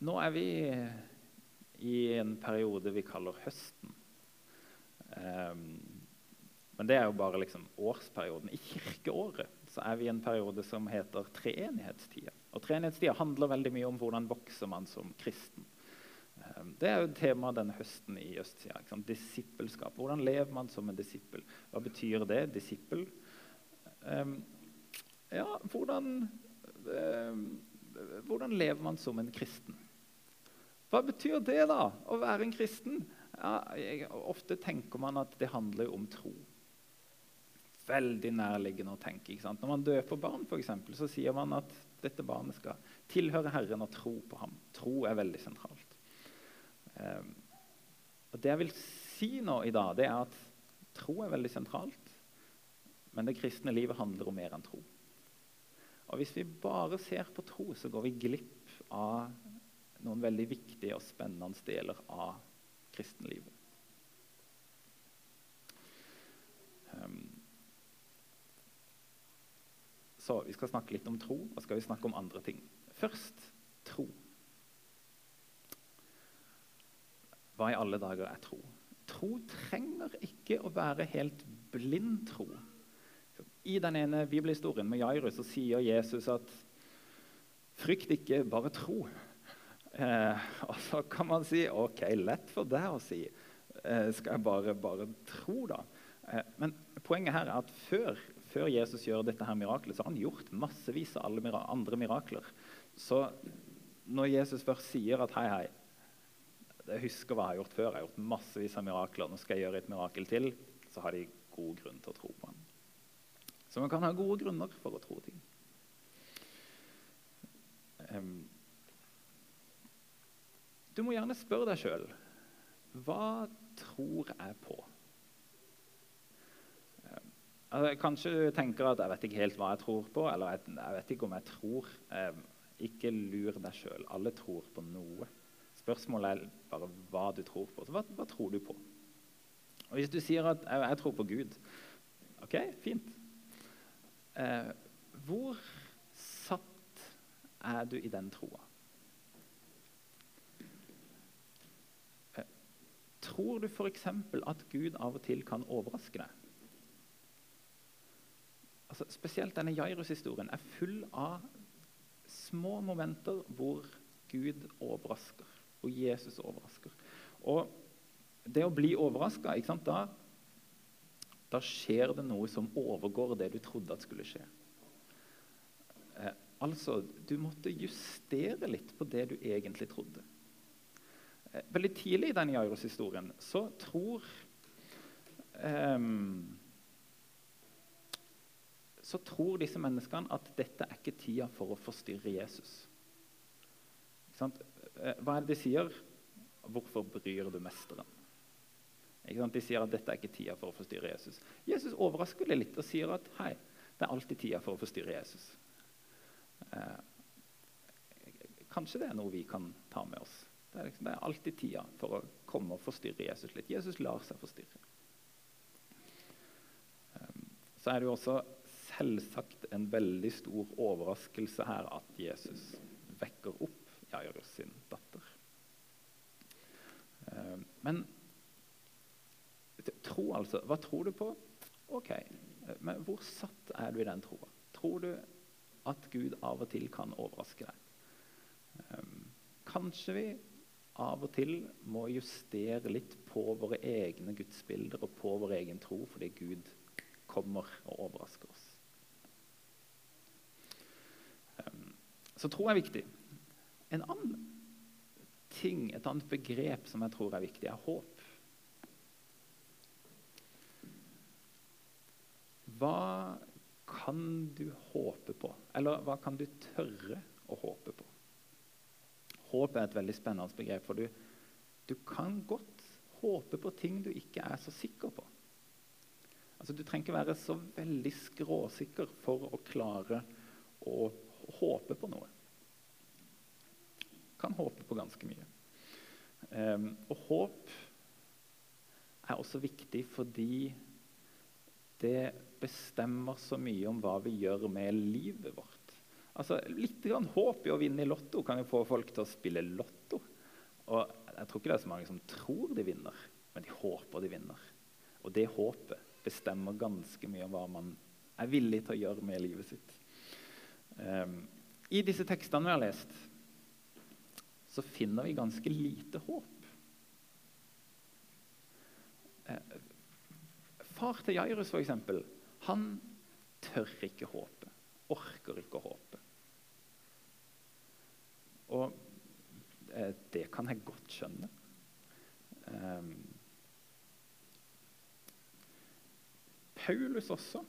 Nå er vi i en periode vi kaller høsten. Um, men det er jo bare liksom årsperioden. I kirkeåret er vi i en periode som heter treenighetstida. Og treenighetstida handler veldig mye om hvordan vokser man som kristen. Um, det er jo temaet denne høsten i østsida. Disippelskap. Hvordan lever man som en disippel? Hva betyr det? Disippel? Um, ja, hvordan, hvordan lever man som en kristen? Hva betyr det, da, å være en kristen? Ja, jeg, ofte tenker man at det handler om tro. Veldig nærliggende å tenke. ikke sant? Når man døper barn, for eksempel, så sier man at dette barnet skal tilhøre Herren og tro på ham. Tro er veldig sentralt. Um, og Det jeg vil si nå i dag, det er at tro er veldig sentralt. Men det kristne livet handler om mer enn tro. Og Hvis vi bare ser på tro, så går vi glipp av noen veldig viktige og spennende deler av kristenlivet. Um, så vi skal snakke litt om tro, og skal vi snakke om andre ting. Først tro. Hva i alle dager er tro? Tro trenger ikke å være helt blind tro. I den ene bibelhistorien med Jairus så sier Jesus at 'frykt ikke, bare tro'. Eh, og så kan man si OK, lett for deg å si. Eh, skal jeg bare, bare tro, da? Eh, men poenget her er at før, før, Jesus gjør dette her miraklet, så har han gjort massevis av alle mira andre mirakler. Så når Jesus først sier at hei, hei, jeg husker hva jeg har gjort før, jeg har gjort massevis av mirakler, nå skal jeg gjøre et mirakel til, så har de god grunn til å tro på ham. Så man kan ha gode grunner for å tro ting. Um, du må gjerne spørre deg sjøl hva tror jeg på? Eh, altså, kanskje du tenker at 'jeg vet ikke helt hva jeg tror på', eller 'jeg vet ikke om jeg tror'. Eh, ikke lur deg sjøl. Alle tror på noe. Spørsmålet er bare hva du tror på. Så hva, hva tror du på? Og Hvis du sier at jeg, 'jeg tror på Gud', ok, fint. Eh, hvor satt er du i den troa? Tror du f.eks. at Gud av og til kan overraske deg? Altså, spesielt denne Jairus-historien er full av små momenter hvor Gud overrasker, hvor Jesus overrasker. Og det å bli overraska, da, da skjer det noe som overgår det du trodde at skulle skje. Eh, altså, du måtte justere litt på det du egentlig trodde. Veldig tidlig i denne Jairus-historien så tror um, Så tror disse menneskene at dette er ikke tida for å forstyrre Jesus. Eh, hva er det de sier? 'Hvorfor bryr du mesteren?' De sier at dette er ikke tida for å forstyrre Jesus. Jesus overrasker det litt og sier at hei, det er alltid tida for å forstyrre Jesus. Eh, kanskje det er noe vi kan ta med oss. Det er, liksom, det er alltid tida for å komme og forstyrre Jesus litt. Jesus lar seg forstyrre. Ehm, så er det jo også selvsagt en veldig stor overraskelse her at Jesus vekker opp Jairus sin datter. Ehm, men tro, altså. Hva tror du på? Ok, men hvor satt er du i den troa? Tror du at Gud av og til kan overraske deg? Um, kanskje vi av og til må justere litt på våre egne gudsbilder og på vår egen tro fordi Gud kommer og overrasker oss. Ehm, så tro er viktig. En annen ting, et annet begrep som jeg tror er viktig, er håp. Hva kan du håpe på? Eller hva kan du tørre å håpe på? Håp er et veldig spennende begrep, for du, du kan godt håpe på ting du ikke er så sikker på. Altså, du trenger ikke være så veldig skråsikker for å klare å håpe på noe. Kan håpe på ganske mye. Um, og håp er også viktig fordi det bestemmer så mye om hva vi gjør med livet vårt. Altså, Litt grann håp i å vinne i Lotto kan jo få folk til å spille Lotto. Og Jeg tror ikke det er så mange som tror de vinner, men de håper de vinner. Og det håpet bestemmer ganske mye om hva man er villig til å gjøre med livet sitt. Um, I disse tekstene vi har lest, så finner vi ganske lite håp. Uh, far til Jairus, for eksempel, han tør ikke håpe. Orker ikke å håpe. Og eh, det kan jeg godt skjønne. Um, Paulus også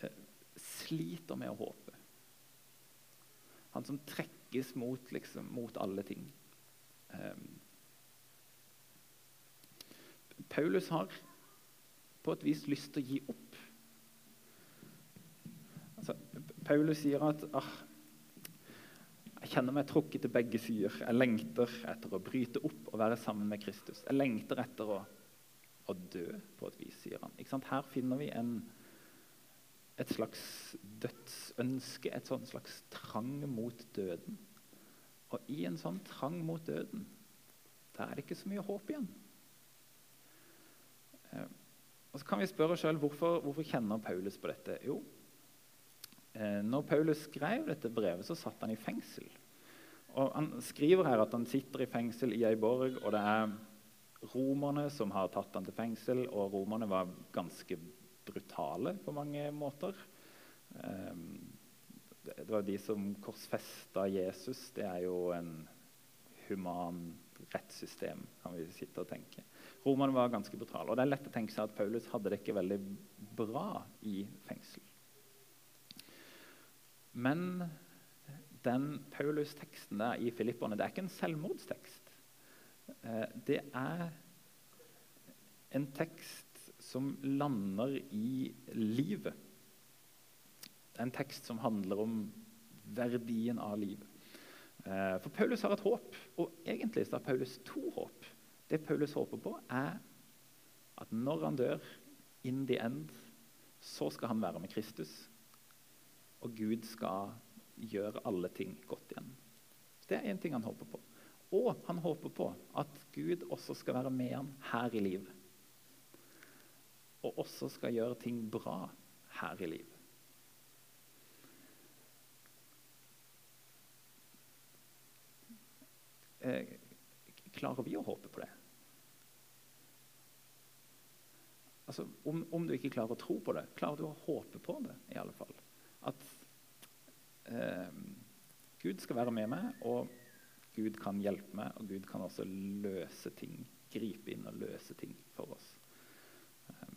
eh, sliter med å håpe. Han som trekkes mot, liksom, mot alle ting. Um, Paulus har på et vis lyst til å gi opp. Altså, Paulus sier at ah, jeg kjenner meg trukket til begge sider. Jeg lengter etter å bryte opp og være sammen med Kristus. Jeg lengter etter å å dø, på et vis, sier han. Her finner vi en, et slags dødsønske, et slags trang mot døden. Og i en sånn trang mot døden, der er det ikke så mye håp igjen. Eh, og så kan vi spørre oss sjøl hvorfor, hvorfor kjenner Paulus på dette. Jo, når Paulus skrev dette brevet, så satt han i fengsel. Og Han skriver her at han sitter i fengsel i ei borg, og det er romerne som har tatt han til fengsel. Og romerne var ganske brutale på mange måter. Ehm, det var de som korsfesta Jesus. Det er jo en human rettssystem, kan vi sitte og tenke. Romerne var ganske brutale. Og det er lett å tenke seg at Paulus hadde det ikke veldig bra i fengsel. Men den Paulus-teksten der i Filipperne det er ikke en selvmordstekst. Eh, det er en tekst som lander i livet. Det er en tekst som handler om verdien av livet. Eh, for Paulus har et håp, og egentlig har Paulus to håp. Det Paulus håper på, er at når han dør, in the end, så skal han være med Kristus. Og Gud skal gjøre alle ting godt igjen. Det er én ting han håper på. Og han håper på at Gud også skal være med ham her i livet. Og også skal gjøre ting bra her i livet. Eh, klarer vi å håpe på det? Altså, om, om, du ikke klarer å tro på det, klarer du å håpe på det i alle fall. At eh, Gud skal være med meg, og Gud kan hjelpe meg, og Gud kan også løse ting. Gripe inn og løse ting for oss. Eh,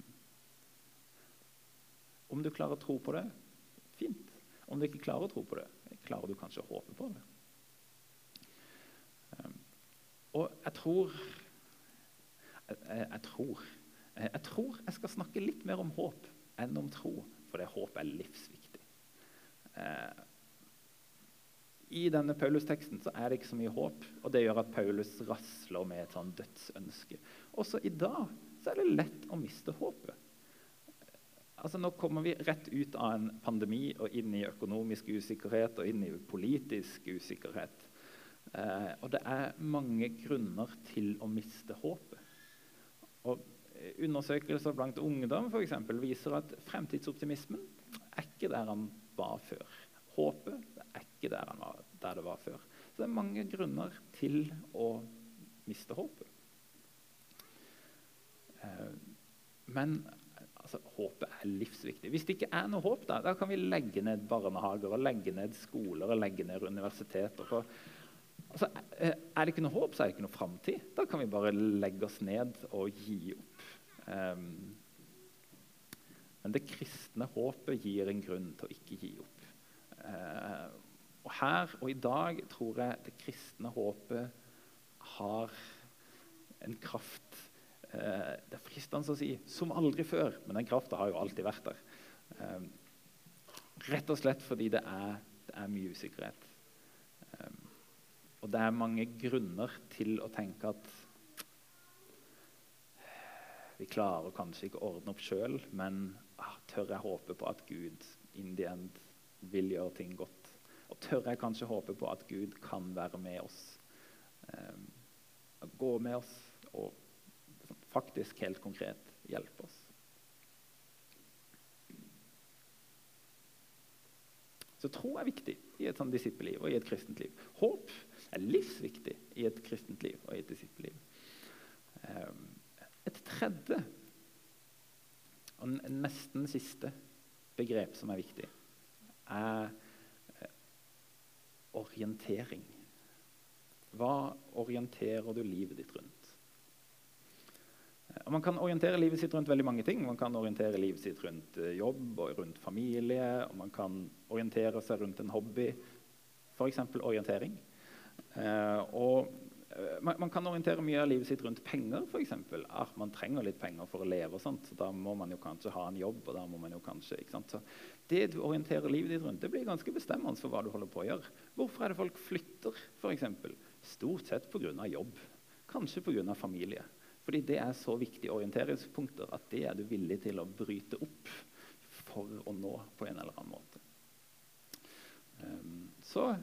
om du klarer å tro på det, fint. Om du ikke klarer å tro på det, klarer du kanskje å håpe på det. Eh, og jeg tror jeg, jeg, tror jeg tror jeg skal snakke litt mer om håp enn om tro, for det håp er livsviktig. Uh, i denne Paulus-teksten så er det ikke så mye håp, og det gjør at Paulus rasler med et sånn dødsønske. Også i dag så er det lett å miste håpet. Altså Nå kommer vi rett ut av en pandemi og inn i økonomisk usikkerhet og inn i politisk usikkerhet. Eh, og det er mange grunner til å miste håpet. Og Undersøkelser blant ungdom for eksempel, viser at fremtidsoptimismen er ikke der han var før. Håpet er ikke der, var, der, det var før. Så det er mange grunner til å miste håpet. Eh, men altså, håpet er livsviktig. Hvis det ikke er noe håp, da, da kan vi legge ned barnehager, og legge ned skoler og legge ned universiteter. Altså, eh, er det ikke noe håp, så er det ikke noe framtid. Da kan vi bare legge oss ned og gi opp. Um, men det kristne håpet gir en grunn til å ikke gi opp. Eh, og her og i dag tror jeg det kristne håpet har en kraft eh, Det er fristende å si 'som aldri før', men den krafta har jo alltid vært der. Eh, rett og slett fordi det er, det er mye usikkerhet. og det er mange grunner til å tenke at vi klarer kanskje ikke å ordne opp sjøl, men ah, tør jeg håpe på at Gud in the end vil gjøre ting godt. Og tør jeg kanskje håpe på at Gud kan være med oss. Eh, gå med oss og faktisk helt konkret hjelpe oss. Så tro er viktig i et sånn disippelliv og i et kristent liv. Håp er livsviktig i et kristent liv og i et disippelliv. Um, et tredje og nesten siste begrep som er viktig, er eh, orientering. Hva orienterer du livet ditt rundt? Og man kan orientere livet sitt rundt veldig mange ting. Man kan orientere livet sitt rundt eh, jobb og rundt familie. og Man kan orientere seg rundt en hobby, f.eks. orientering. og Eh, man, man, kan orientere mye av livet sitt rundt penger. Eksempel. ah, man trenger litt penger for å leve. og sånt, så Da må man jo kanskje ha en jobb. og da må man jo kanskje, ikke sant? Så Det du orienterer livet ditt rundt, det blir ganske bestemmende for hva du holder på å gjøre. Hvorfor er det folk flytter? Eksempel? Stort sett pga. jobb. Kanskje pga. familie. Fordi det er så viktige orienteringspunkter at det er du villig til å bryte opp for å nå på en eller annen måte. Um, så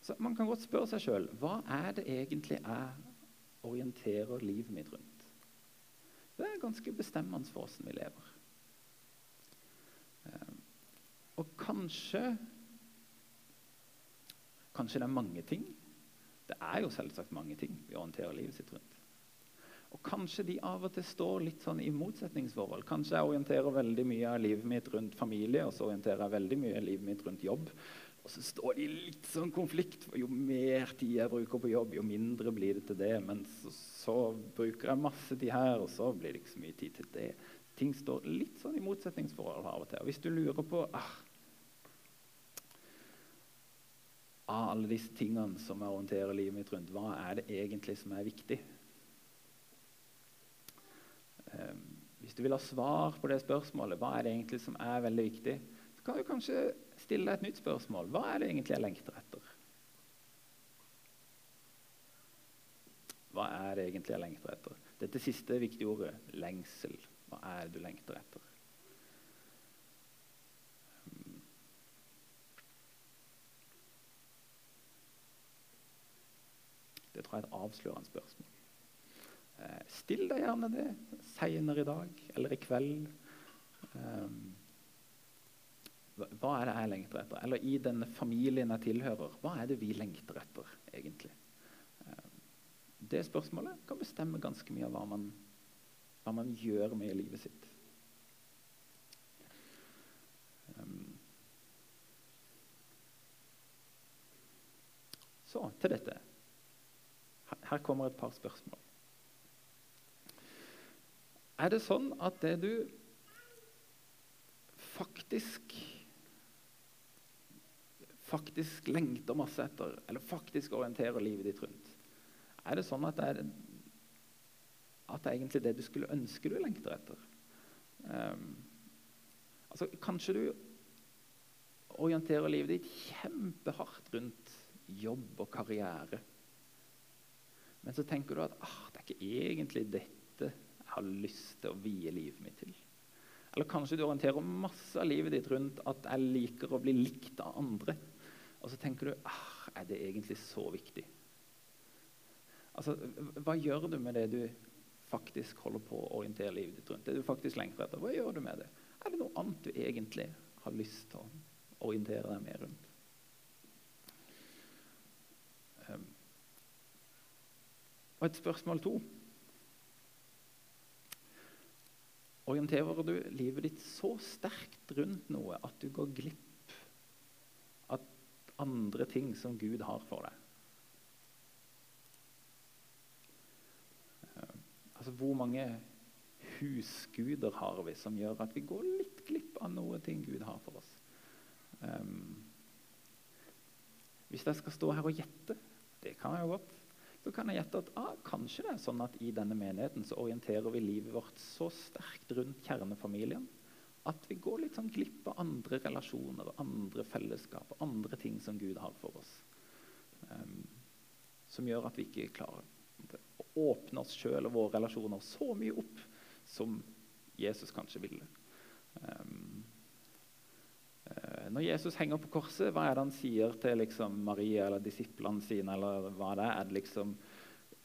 så Man kan godt spørre seg sjøl hva er det egentlig jeg orienterer livet mitt rundt. Det er ganske bestemmende for åssen vi lever. Ehm, og kanskje Kanskje det er mange ting. Det er jo selvsagt mange ting vi orienterer livet sitt rundt. Og kanskje de av og til står litt sånn i motsetningsforhold. Kanskje jeg orienterer veldig mye av livet mitt rundt familie, og så orienterer jeg veldig mye av livet mitt rundt jobb. Og så står de i litt sånn konflikt. for Jo mer tid jeg bruker på jobb, jo mindre blir det til det. Men så, så bruker jeg masse tid her, og så blir det ikke så mye tid til det. Ting står litt sånn i motsetningsforhold av og til. Og hvis du lurer på ah, Av alle disse tingene som jeg orienterer livet mitt rundt, hva er det egentlig som er viktig? Um, hvis du vil ha svar på det spørsmålet, hva er det egentlig som er veldig viktig, så kan du kanskje stille deg et nytt spørsmål. Hva er det egentlig jeg lengter etter? Hva er det egentlig jeg lengter etter? Dette siste viktige ordet lengsel. Hva er det du lengter etter? Hmm. Det tror jeg er et avslørende spørsmål. Eh, still deg gjerne det seinere i dag eller i kveld. Um, hva er det jeg lengter etter? Eller i denne familien jeg tilhører, hva er det vi lengter etter, egentlig? Eh, det spørsmålet kan bestemme ganske mye av hva man, hva man gjør med livet sitt. Um, så til dette. Her kommer et par spørsmål. Er det sånn at det du faktisk faktisk lengter masse etter, eller faktisk orienterer livet ditt rundt? Er det sånn at det er, at det er egentlig det du skulle ønske du lengter etter? Um, altså, kanskje du orienterer livet ditt kjempehardt rundt jobb og karriere. Men så tenker du at ah, det er ikke egentlig dette jeg har lyst til å vie livet mitt til. Eller kanskje du orienterer masse av livet ditt rundt at jeg liker å bli likt av andre. Og så tenker du ah, er det egentlig så viktig? Altså, Hva gjør du med det du faktisk holder på å orientere livet ditt rundt? Det du faktisk lengter etter, hva gjør du med det? Er det noe annet du egentlig har lyst til å orientere deg mer rundt? Um, og et spørsmål to. Orienterer du livet ditt så sterkt rundt noe at du går glipp andre ting som Gud har for deg. Eh, altså, Hvor mange husguder har vi som gjør at vi går litt glipp av noe ting Gud har for oss? Um, hvis jeg skal stå her og gjette, det kan jeg jo godt, så kan jeg gjette at ah, kanskje det er sånn at i denne menigheten så orienterer vi livet vårt så sterkt rundt kjernefamilien at vi går litt sånn glipp av andre relasjoner, andre fellesskap andre ting som Gud har for oss. Um, som gjør at vi ikke klarer å åpne oss sjøl og våre relasjoner så mye opp som Jesus kanskje ville. Um, Når Jesus henger på korset, hva er det han sier til liksom, Maria eller disiplene sine? eller hva det er? Er det liksom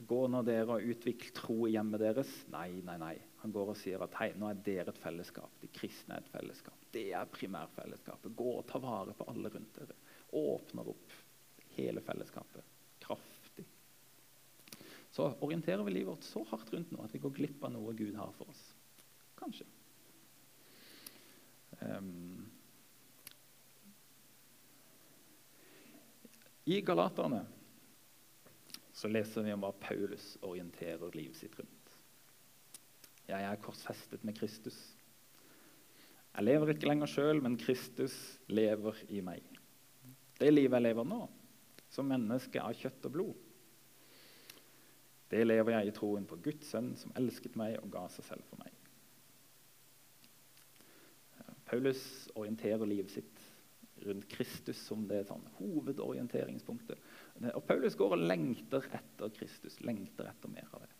Gå nå dere og utvikle tro i hjemmet deres? Nei, nei, nei. Han går og sier at hei, nå er dere et fellesskap. De kristne er et fellesskap. Det er primærfellesskapet. Gå og ta vare på alle rundt dere. Åpner opp hele fellesskapet kraftig. Så orienterer vi livet vårt så hardt rundt nå at vi går glipp av noe Gud har for oss. Kanskje. Um, I Galaterne så leser vi om hva Paulus orienterer livet sitt rundt. Jeg er korsfestet med Kristus. Jeg lever ikke lenger sjøl, men Kristus lever i meg. Det livet jeg lever nå, som menneske av kjøtt og blod, det lever jeg i troen på Guds sønn, som elsket meg og ga seg selv for meg. Paulus orienterer livet sitt rundt Kristus som det sånn, hovedorienteringspunktet. Og Paulus går og lengter etter Kristus, lengter etter mer av det.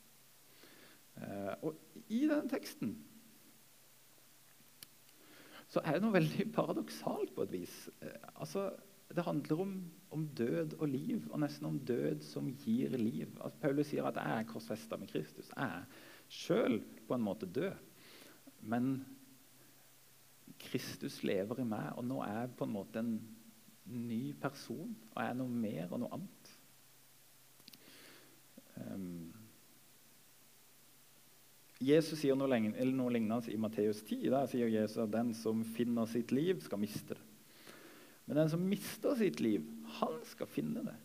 Eh, og i denne teksten så er det noe veldig paradoksalt på et vis. Eh, altså, det handler om, om, død og liv, og nesten om død som gir liv. Altså, Paulus sier at 'jeg er korsfesta med Kristus'. Jeg er sjøl på en måte død. Men Kristus lever i meg, og nå er jeg på en måte en ny person. Og er noe mer og noe annet. Um, Jesus sier noe, noe, lignende i Matteus 10. Der sier Jesus at den som finner sitt liv, skal miste det. Men den som mister sitt liv, han skal finne det.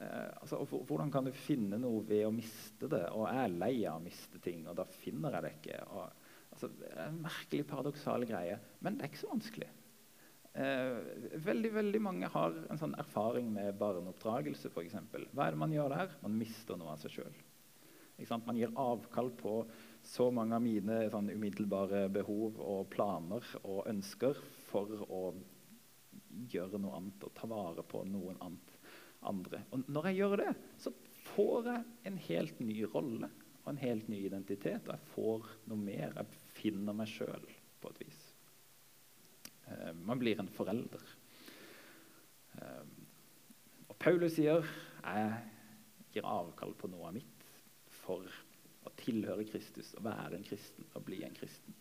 Eh, altså, hvordan kan du finne noe ved å miste det? Og jeg er lei av å miste ting, og da finner jeg det ikke. Og Altså, det er en merkelig, paradoksal greie, men det er ikke så vanskelig. Eh, veldig veldig mange har en sånn erfaring med barneoppdragelse. For eksempel. Hva er det man gjør der? Man mister noe av seg sjøl. Man gir avkall på så mange av mine sånn, umiddelbare behov og planer og ønsker for å gjøre noe annet og ta vare på noen annet, andre. Og når jeg gjør det, så får jeg en helt ny rolle og en helt ny identitet. Og jeg får noe mer. Jeg finner meg sjøl på et vis. Eh, man blir en forelder. Eh, og Paulus sier jeg gir avkall på noe av mitt for å tilhøre Kristus å være en kristen og bli en kristen.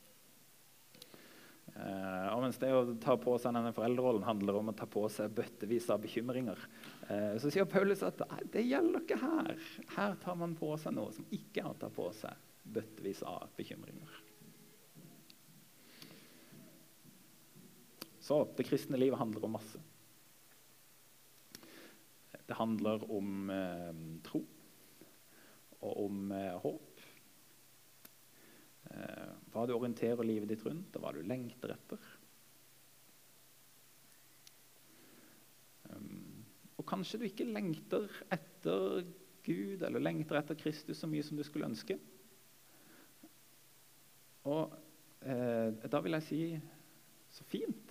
Uh, og mens det å ta på seg denne foreldrerollen handler om å ta på seg bøttevis av bekymringer, uh, så sier Paulus at det gjelder ikke her. Her tar man på seg noe som ikke er å ta på seg bøttevis av bekymringer. Så det kristne livet handler om masse. Det handler om eh, tro og om eh, håp. Eh, hva du orienterer livet ditt rundt, og hva du lengter etter. Um, og kanskje du ikke lengter etter Gud eller lengter etter Kristus så mye som du skulle ønske. Og eh, da vil jeg si så fint.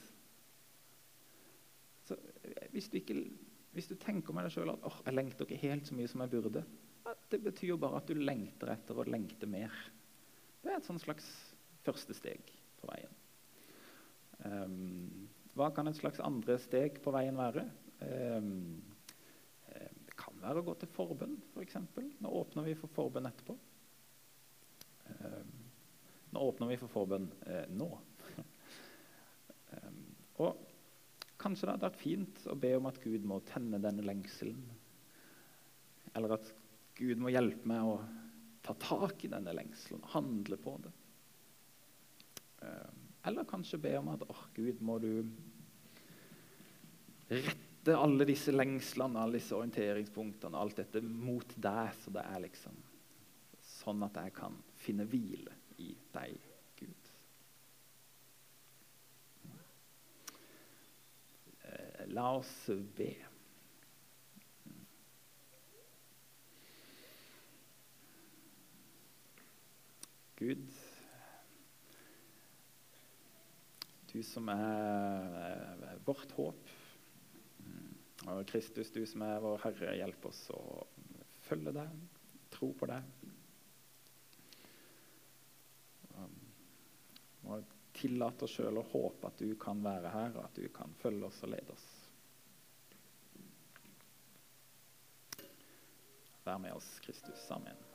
Hvis du, ikke, hvis du tenker med deg sjøl at oh, jeg lengter ikke helt så mye som jeg burde, det betyr jo bare at du lengter etter å lengte mer. Det er et slags første steg på veien. Um, hva kan et slags andre steg på veien være? Um, det kan være å gå til forbønn, f.eks. For nå åpner vi for forbønn etterpå. Um, nå åpner vi for forbønn eh, nå. og Kanskje det hadde vært fint å be om at Gud må tenne denne lengselen. Eller at Gud må hjelpe meg å ta tak i denne lengselen, handle på det. Eh, eller kanskje be om at åh, Gud, må du rette alle disse lengslene, alle disse orienteringspunktene, alt dette mot deg, så det er liksom sånn at jeg kan finne hvile i deg. La oss be. Gud, du som er vårt håp, og Kristus, du som er vår Herre, hjelp oss å følge deg, tro på deg. Og tillate oss sjøl å håpe at du kan være her, og at du kan følge oss og lede oss. Vær med oss, Kristus. Amen.